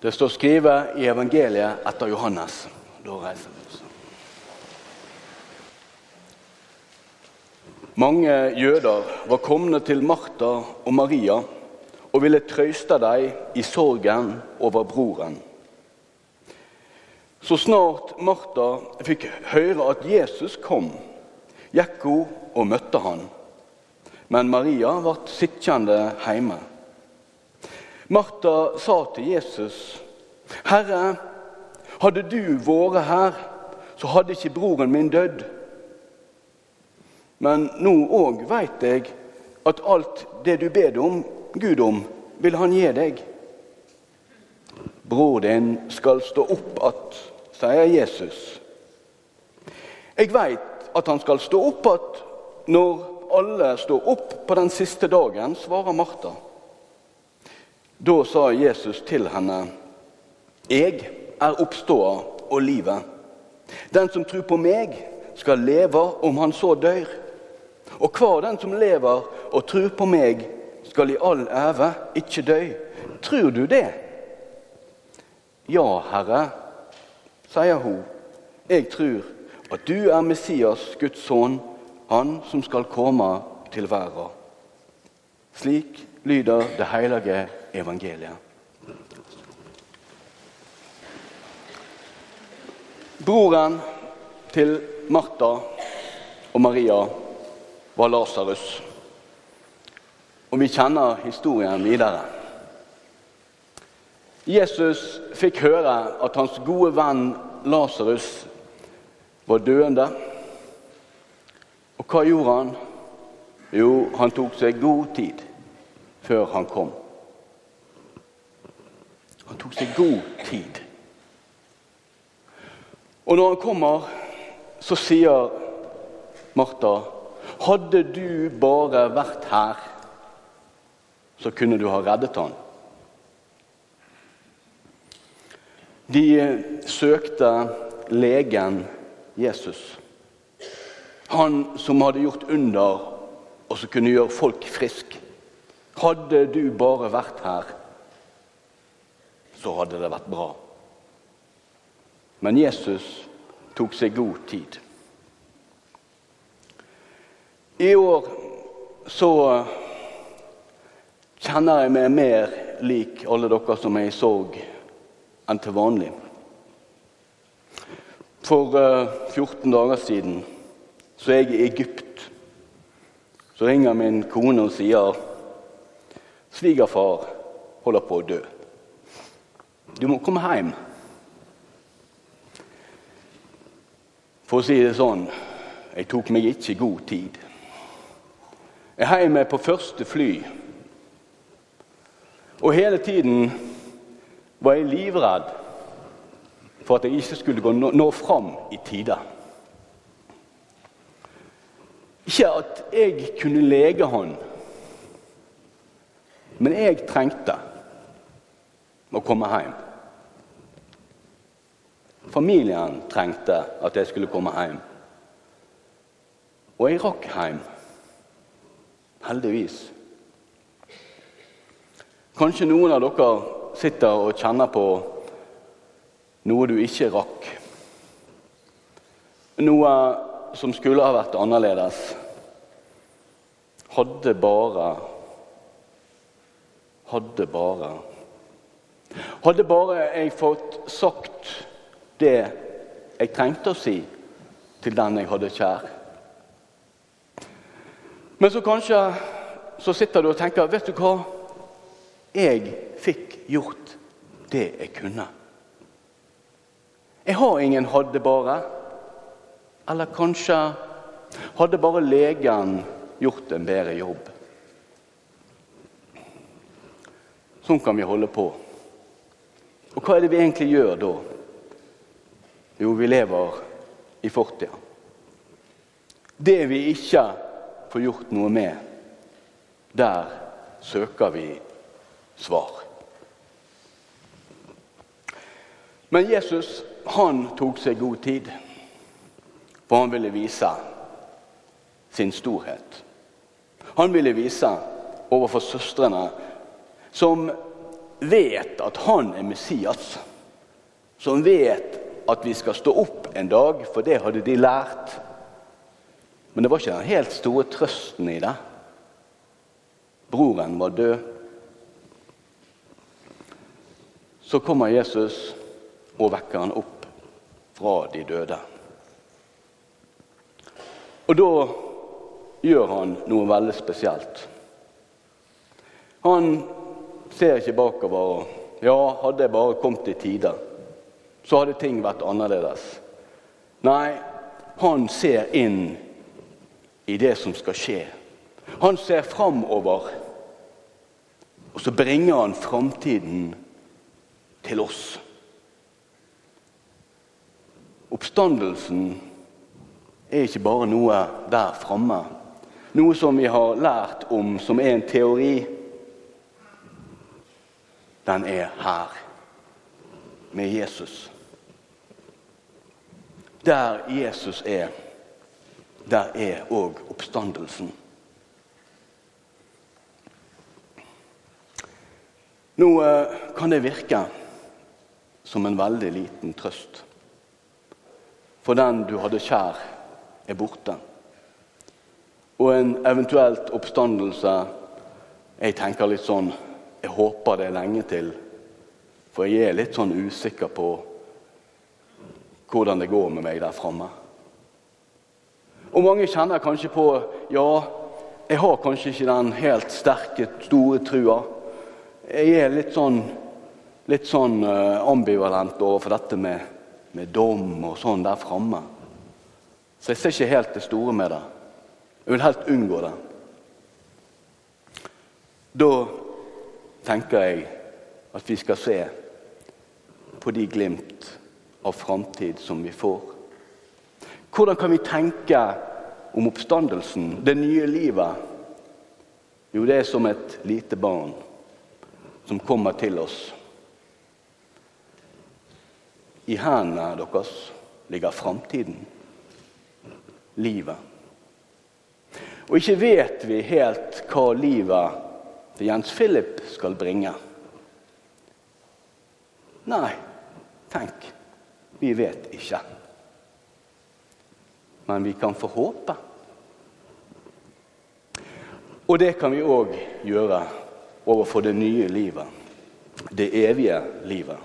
Det står skrevet i evangeliet etter Johannes. Da reiser vi oss. Mange jøder var kommet til Martha og Maria og ville trøste dem i sorgen over broren. Så snart Martha fikk høre at Jesus kom, gikk hun og møtte han. Men Maria ble sittende hjemme. Martha sa til Jesus, 'Herre, hadde du vært her, så hadde ikke broren min dødd.' Men nå òg veit jeg at alt det du ber om, Gud om, vil han gi deg. Bror din skal stå opp att, sier Jesus. Jeg veit at han skal stå opp att når alle står opp på den siste dagen, svarer Martha. Da sa Jesus til henne, 'Jeg er oppståa og livet.' 'Den som tror på meg, skal leve om han så dør.' 'Og hver den som lever og tror på meg, skal i all æve ikke dø.' Tror du det? Ja, Herre, sier hun. Jeg tror at du er Messias, Guds sønn, han som skal komme til verden. Slik lyder det hellige evangeliet. Broren til Martha og Maria var Lasarus. Og vi kjenner historien videre. Jesus fikk høre at hans gode venn Lasarus var døende. Og hva gjorde han? Jo, han tok seg god tid før han kom. Tok seg god tid. Og når han kommer, så sier Martha Hadde du bare vært her, så kunne du ha reddet han. De søkte legen Jesus. Han som hadde gjort under, og som kunne gjøre folk friske. Hadde du bare vært her, så hadde det vært bra. Men Jesus tok seg god tid. I år så kjenner jeg meg mer lik alle dere som er i sorg, enn til vanlig. For 14 dager siden så er jeg i Egypt. Så ringer min kone og sier svigerfar holder på å dø. Du må komme hjem. For å si det sånn jeg tok meg ikke god tid. Jeg er hjemme på første fly. Og hele tiden var jeg livredd for at jeg ikke skulle gå nå, nå fram i tide. Ikke at jeg kunne lege han, men jeg trengte å komme hjem. Familien trengte at jeg skulle komme hjem. Og jeg rakk hjem. Heldigvis. Kanskje noen av dere sitter og kjenner på noe du ikke rakk. Noe som skulle ha vært annerledes. Hadde bare Hadde bare Hadde bare jeg fått sagt det jeg trengte å si til den jeg hadde kjær. Men så kanskje så sitter du og tenker Vet du hva? Jeg fikk gjort det jeg kunne. Jeg har ingen hadde bare. Eller kanskje hadde bare legen gjort en bedre jobb. Sånn kan vi holde på. Og hva er det vi egentlig gjør da? Jo, vi lever i fortida. Det vi ikke får gjort noe med, der søker vi svar. Men Jesus han tok seg god tid, for han ville vise sin storhet. Han ville vise overfor søstrene, som vet at han er Messias, som vet at vi skal stå opp en dag, for det hadde de lært. Men det var ikke den helt store trøsten i det. Broren var død. Så kommer Jesus og vekker han opp fra de døde. Og da gjør han noe veldig spesielt. Han ser ikke bakover. Ja, hadde jeg bare kommet i tide, så hadde ting vært annerledes. Nei, han ser inn i det som skal skje. Han ser framover, og så bringer han framtiden til oss. Oppstandelsen er ikke bare noe der framme, noe som vi har lært om, som er en teori den er her med Jesus. Der Jesus er, der er òg oppstandelsen. Nå eh, kan det virke som en veldig liten trøst. For den du hadde kjær, er borte. Og en eventuelt oppstandelse Jeg tenker litt sånn jeg håper det er lenge til, for jeg er litt sånn usikker på hvordan det går med meg der framme. Og mange kjenner kanskje på ja, jeg har kanskje ikke den helt sterke, store trua. Jeg er litt sånn, litt sånn uh, ambivalent overfor dette med, med dom og sånn der framme. Så jeg ser ikke helt det store med det. Jeg vil helt unngå det. Da tenker jeg at vi skal se på de glimt av framtid som vi får. Hvordan kan vi tenke om oppstandelsen, det nye livet? Jo, det er som et lite barn som kommer til oss. I hendene deres ligger framtiden, livet. Og ikke vet vi helt hva livet til Jens Philip skal bringe. Nei, tenk, vi vet ikke. Men vi kan få håpe. Og det kan vi òg gjøre overfor det nye livet, det evige livet.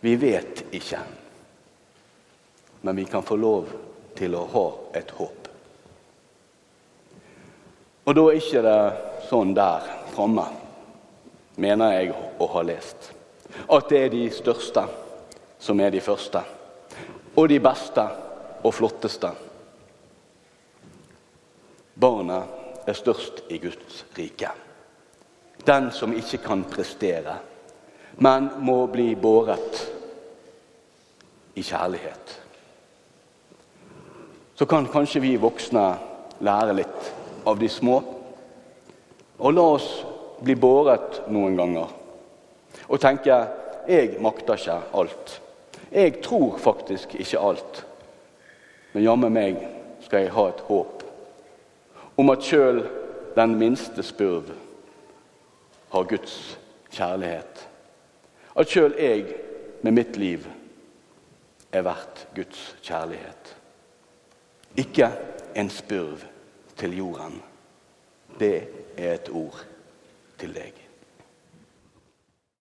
Vi vet ikke, men vi kan få lov til å ha et håp. Og da er ikke det sånn der framme, mener jeg å ha lest. At det er de største som er de første. Og de beste og flotteste. Barnet er størst i Guds rike. Den som ikke kan prestere, men må bli båret i kjærlighet. Så kan kanskje vi voksne lære litt av de små og la oss bli båret noen ganger og tenke jeg makter ikke alt. Jeg tror faktisk ikke alt. Men jammen meg skal jeg ha et håp om at sjøl den minste spurv har Guds kjærlighet. At sjøl jeg med mitt liv er verdt Guds kjærlighet. Ikke en spurv til jorden. Det er et ord til deg.